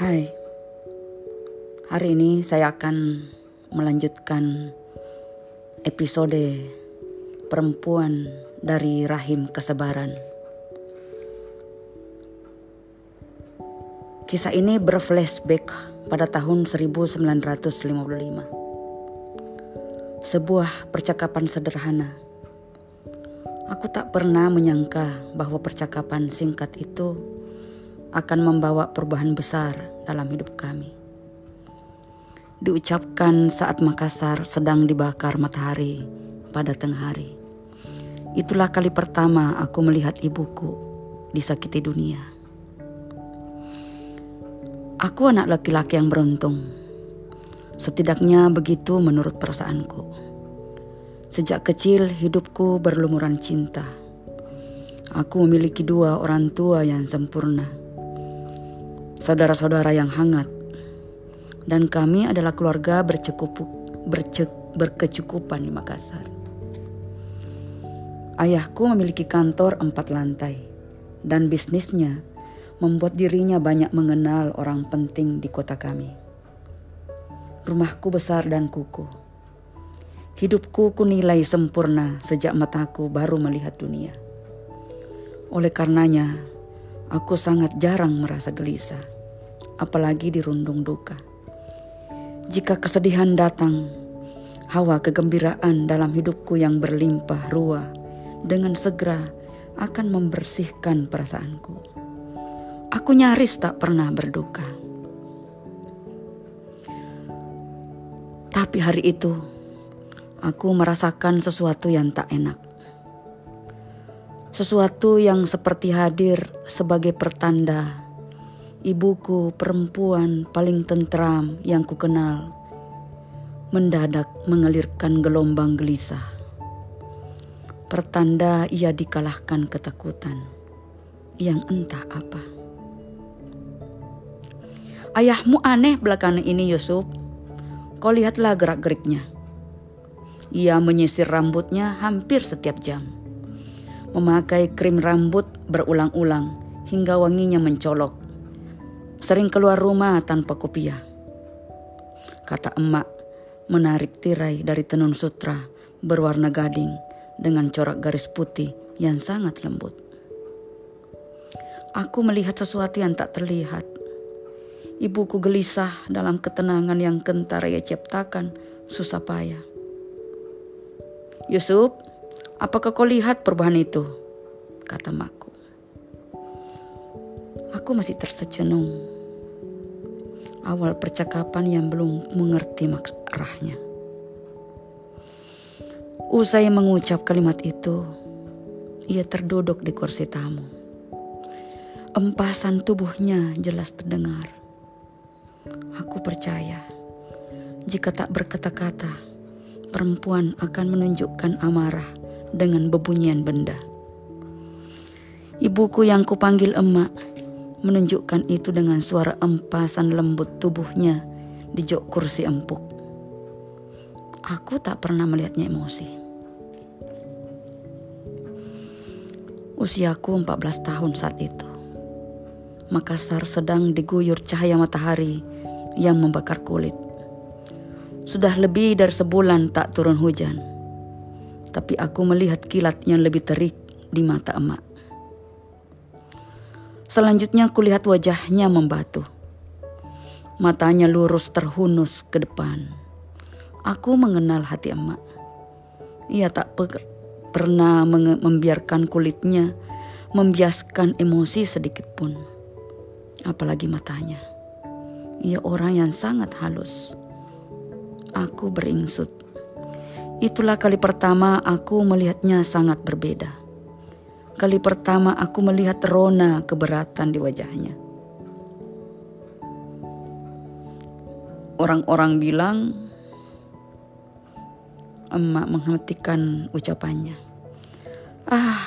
Hai, hari ini saya akan melanjutkan episode perempuan dari rahim kesebaran. Kisah ini berflashback pada tahun 1955. Sebuah percakapan sederhana. Aku tak pernah menyangka bahwa percakapan singkat itu akan membawa perubahan besar dalam hidup kami. Diucapkan saat Makassar sedang dibakar matahari pada tengah hari. Itulah kali pertama aku melihat ibuku disakiti dunia. Aku anak laki-laki yang beruntung. Setidaknya begitu menurut perasaanku. Sejak kecil hidupku berlumuran cinta. Aku memiliki dua orang tua yang sempurna saudara-saudara yang hangat, dan kami adalah keluarga bercek, berkecukupan di Makassar. Ayahku memiliki kantor empat lantai, dan bisnisnya membuat dirinya banyak mengenal orang penting di kota kami. Rumahku besar dan kukuh. Hidupku kunilai sempurna sejak mataku baru melihat dunia. Oleh karenanya, Aku sangat jarang merasa gelisah, apalagi dirundung duka. Jika kesedihan datang, hawa kegembiraan dalam hidupku yang berlimpah ruah dengan segera akan membersihkan perasaanku. Aku nyaris tak pernah berduka. Tapi hari itu, aku merasakan sesuatu yang tak enak sesuatu yang seperti hadir sebagai pertanda ibuku perempuan paling tentram yang kukenal mendadak mengalirkan gelombang gelisah. Pertanda ia dikalahkan ketakutan yang entah apa. Ayahmu aneh belakangan ini Yusuf. Kau lihatlah gerak-geriknya. Ia menyisir rambutnya hampir setiap jam memakai krim rambut berulang-ulang hingga wanginya mencolok. Sering keluar rumah tanpa kopiah. Kata emak menarik tirai dari tenun sutra berwarna gading dengan corak garis putih yang sangat lembut. Aku melihat sesuatu yang tak terlihat. Ibuku gelisah dalam ketenangan yang kentar ia ciptakan susah payah. Yusuf, Apakah kau lihat perubahan itu? Kata makku. Aku masih tersecenung. Awal percakapan yang belum mengerti arahnya. Usai mengucap kalimat itu, ia terduduk di kursi tamu. Empasan tubuhnya jelas terdengar. Aku percaya, jika tak berkata-kata, perempuan akan menunjukkan amarah dengan bebunyian benda. Ibuku yang kupanggil emak menunjukkan itu dengan suara empasan lembut tubuhnya di jok kursi empuk. Aku tak pernah melihatnya emosi. Usiaku 14 tahun saat itu. Makassar sedang diguyur cahaya matahari yang membakar kulit. Sudah lebih dari sebulan tak turun hujan tapi aku melihat kilat yang lebih terik di mata emak. Selanjutnya aku lihat wajahnya membatu. Matanya lurus terhunus ke depan. Aku mengenal hati emak. Ia tak pernah membiarkan kulitnya membiaskan emosi sedikit pun. Apalagi matanya. Ia orang yang sangat halus. Aku beringsut Itulah kali pertama aku melihatnya sangat berbeda. Kali pertama aku melihat rona keberatan di wajahnya. Orang-orang bilang emak menghentikan ucapannya. Ah,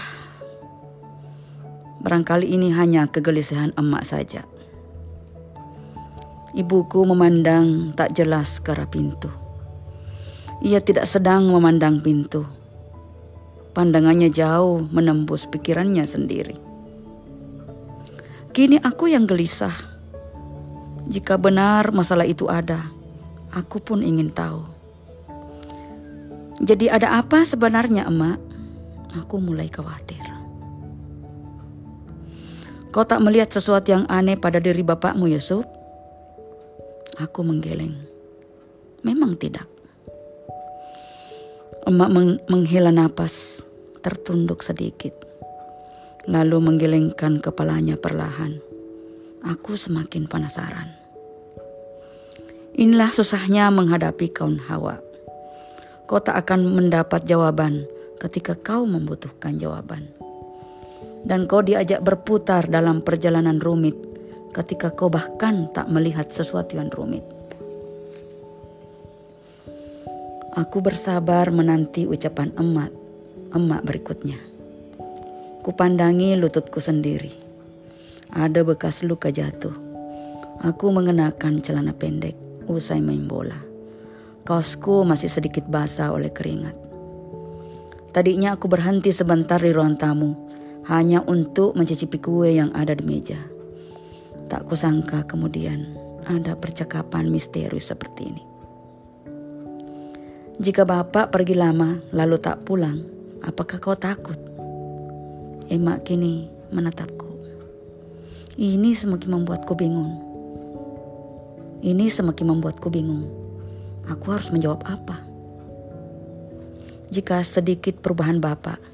barangkali ini hanya kegelisahan emak saja. Ibuku memandang tak jelas ke arah pintu. Ia tidak sedang memandang pintu. Pandangannya jauh menembus pikirannya sendiri. Kini aku yang gelisah. Jika benar masalah itu ada, aku pun ingin tahu. Jadi ada apa sebenarnya emak? Aku mulai khawatir. Kau tak melihat sesuatu yang aneh pada diri bapakmu, Yusuf? Aku menggeleng. Memang tidak. Emak meng menghela napas, tertunduk sedikit. Lalu menggelengkan kepalanya perlahan. Aku semakin penasaran. Inilah susahnya menghadapi kaum hawa. Kau tak akan mendapat jawaban ketika kau membutuhkan jawaban dan kau diajak berputar dalam perjalanan rumit ketika kau bahkan tak melihat sesuatu yang rumit. Aku bersabar menanti ucapan emak, emak berikutnya. Kupandangi lututku sendiri. Ada bekas luka jatuh. Aku mengenakan celana pendek usai main bola. Kaosku masih sedikit basah oleh keringat. Tadinya aku berhenti sebentar di ruang tamu hanya untuk mencicipi kue yang ada di meja. Tak kusangka kemudian ada percakapan misterius seperti ini. Jika bapak pergi lama lalu tak pulang, apakah kau takut? Emak kini menatapku. Ini semakin membuatku bingung. Ini semakin membuatku bingung. Aku harus menjawab apa? Jika sedikit perubahan bapak,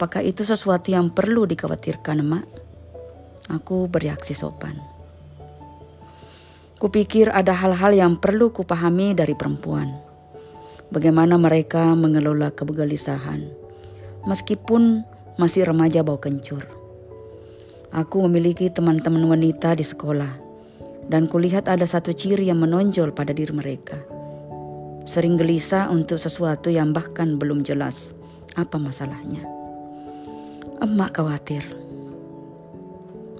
Apakah itu sesuatu yang perlu dikhawatirkan, emak? Aku bereaksi sopan. Kupikir ada hal-hal yang perlu kupahami dari perempuan. Bagaimana mereka mengelola kegelisahan, meskipun masih remaja bau kencur. Aku memiliki teman-teman wanita di sekolah, dan kulihat ada satu ciri yang menonjol pada diri mereka. Sering gelisah untuk sesuatu yang bahkan belum jelas apa masalahnya. Emak khawatir.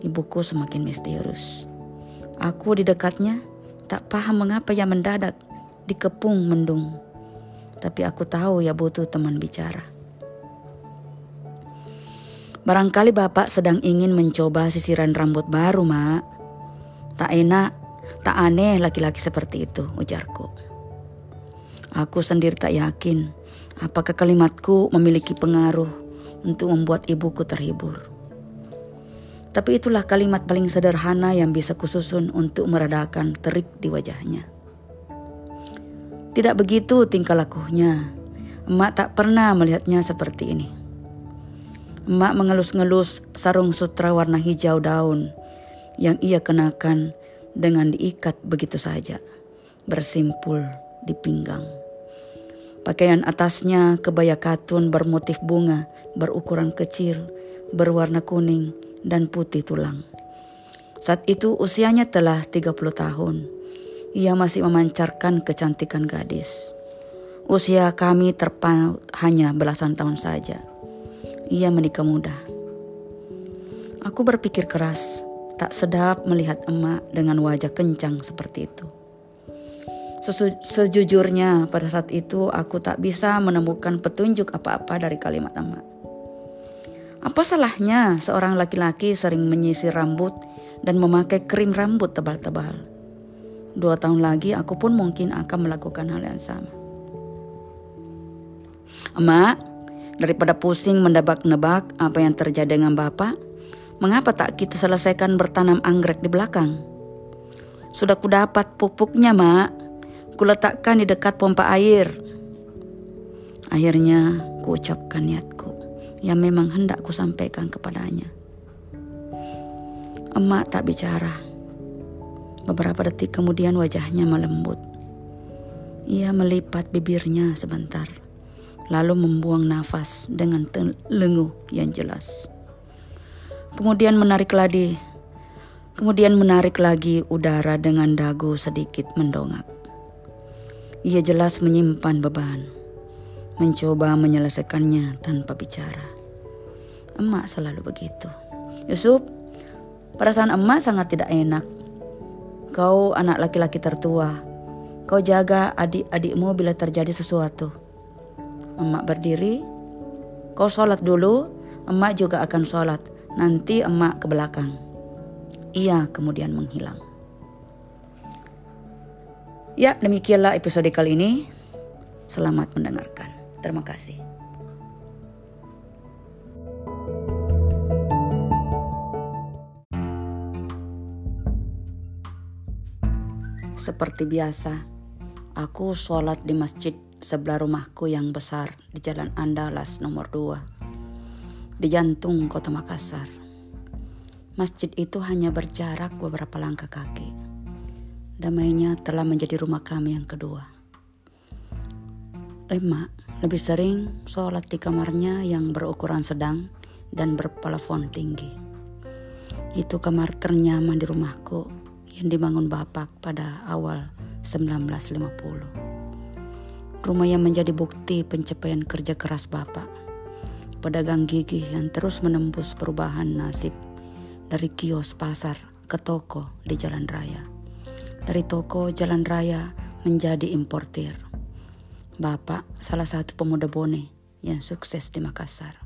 Ibuku semakin misterius. Aku di dekatnya tak paham mengapa ia mendadak dikepung mendung. Tapi aku tahu ya butuh teman bicara. Barangkali bapak sedang ingin mencoba sisiran rambut baru, mak. Tak enak, tak aneh laki-laki seperti itu, ujarku. Aku sendiri tak yakin apakah kalimatku memiliki pengaruh untuk membuat ibuku terhibur. Tapi itulah kalimat paling sederhana yang bisa kususun untuk meredakan terik di wajahnya. Tidak begitu tingkah lakunya. Emak tak pernah melihatnya seperti ini. Emak mengelus-ngelus sarung sutra warna hijau daun yang ia kenakan dengan diikat begitu saja, bersimpul di pinggang. Pakaian atasnya kebaya katun bermotif bunga berukuran kecil, berwarna kuning dan putih tulang. Saat itu usianya telah 30 tahun. Ia masih memancarkan kecantikan gadis. Usia kami terpaut hanya belasan tahun saja. Ia menikah muda. Aku berpikir keras, tak sedap melihat emak dengan wajah kencang seperti itu. Sejujurnya pada saat itu aku tak bisa menemukan petunjuk apa-apa dari kalimat emak. Apa salahnya seorang laki-laki sering menyisir rambut dan memakai krim rambut tebal-tebal? Dua tahun lagi aku pun mungkin akan melakukan hal yang sama. Emak, daripada pusing mendebak-nebak apa yang terjadi dengan bapak, mengapa tak kita selesaikan bertanam anggrek di belakang? Sudah kudapat pupuknya, mak. Kuletakkan di dekat pompa air. Akhirnya kuucapkan niatku yang memang hendak ku sampaikan kepadanya. Emak tak bicara. Beberapa detik kemudian wajahnya melembut. Ia melipat bibirnya sebentar, lalu membuang nafas dengan lenguh yang jelas. Kemudian menarik lagi, kemudian menarik lagi udara dengan dagu sedikit mendongak. Ia jelas menyimpan beban mencoba menyelesaikannya tanpa bicara. Emak selalu begitu. Yusuf, perasaan emak sangat tidak enak. Kau anak laki-laki tertua. Kau jaga adik-adikmu bila terjadi sesuatu. Emak berdiri. Kau sholat dulu, emak juga akan sholat. Nanti emak ke belakang. Ia kemudian menghilang. Ya, demikianlah episode kali ini. Selamat mendengarkan. Terima kasih. Seperti biasa, aku sholat di masjid sebelah rumahku yang besar di Jalan Andalas nomor 2 di jantung kota Makassar. Masjid itu hanya berjarak beberapa langkah kaki. Damainya telah menjadi rumah kami yang kedua. Emma lebih sering sholat di kamarnya yang berukuran sedang dan berplafon tinggi. Itu kamar ternyaman di rumahku yang dibangun Bapak pada awal 1950. Rumah yang menjadi bukti pencapaian kerja keras Bapak. Pedagang gigih yang terus menembus perubahan nasib dari kios pasar ke toko di jalan raya. Dari toko jalan raya menjadi importir. Bapak salah satu pemuda bone yang sukses di Makassar.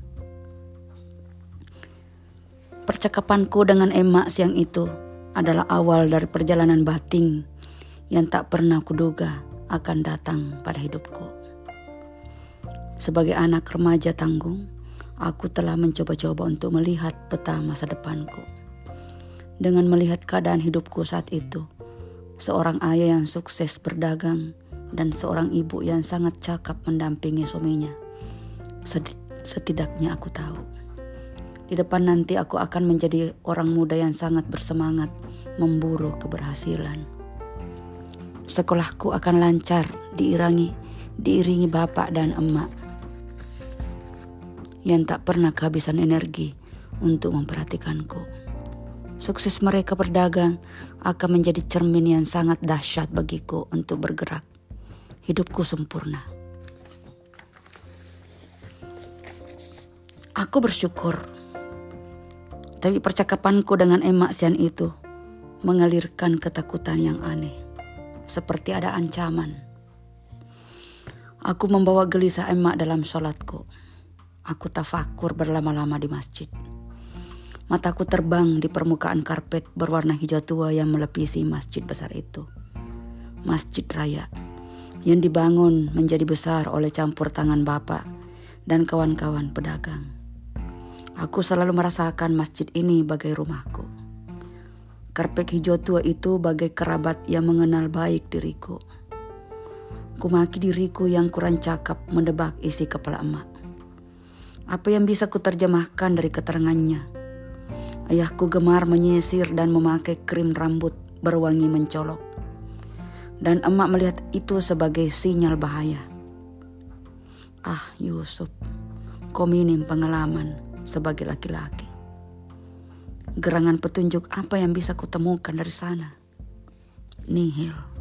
Percakapanku dengan Emma siang itu adalah awal dari perjalanan bating yang tak pernah kuduga akan datang pada hidupku. Sebagai anak remaja tanggung, aku telah mencoba-coba untuk melihat peta masa depanku. Dengan melihat keadaan hidupku saat itu, seorang ayah yang sukses berdagang dan seorang ibu yang sangat cakap mendampingi suaminya. Setidaknya aku tahu. Di depan nanti aku akan menjadi orang muda yang sangat bersemangat memburu keberhasilan. Sekolahku akan lancar diirangi, diiringi bapak dan emak yang tak pernah kehabisan energi untuk memperhatikanku. Sukses mereka berdagang akan menjadi cermin yang sangat dahsyat bagiku untuk bergerak. Hidupku sempurna. Aku bersyukur. Tapi percakapanku dengan emak sian itu mengalirkan ketakutan yang aneh, seperti ada ancaman. Aku membawa gelisah emak dalam sholatku. Aku tafakur berlama-lama di masjid. Mataku terbang di permukaan karpet berwarna hijau tua yang melepisi masjid besar itu. Masjid raya yang dibangun menjadi besar oleh campur tangan bapak dan kawan-kawan pedagang. Aku selalu merasakan masjid ini bagai rumahku. Karpet hijau tua itu bagai kerabat yang mengenal baik diriku. Kumaki diriku yang kurang cakap mendebak isi kepala emak. Apa yang bisa kuterjemahkan dari keterangannya? Ayahku gemar menyisir dan memakai krim rambut berwangi mencolok. Dan emak melihat itu sebagai sinyal bahaya. Ah Yusuf, kau minim pengalaman sebagai laki-laki gerangan petunjuk apa yang bisa kutemukan dari sana? Nihil.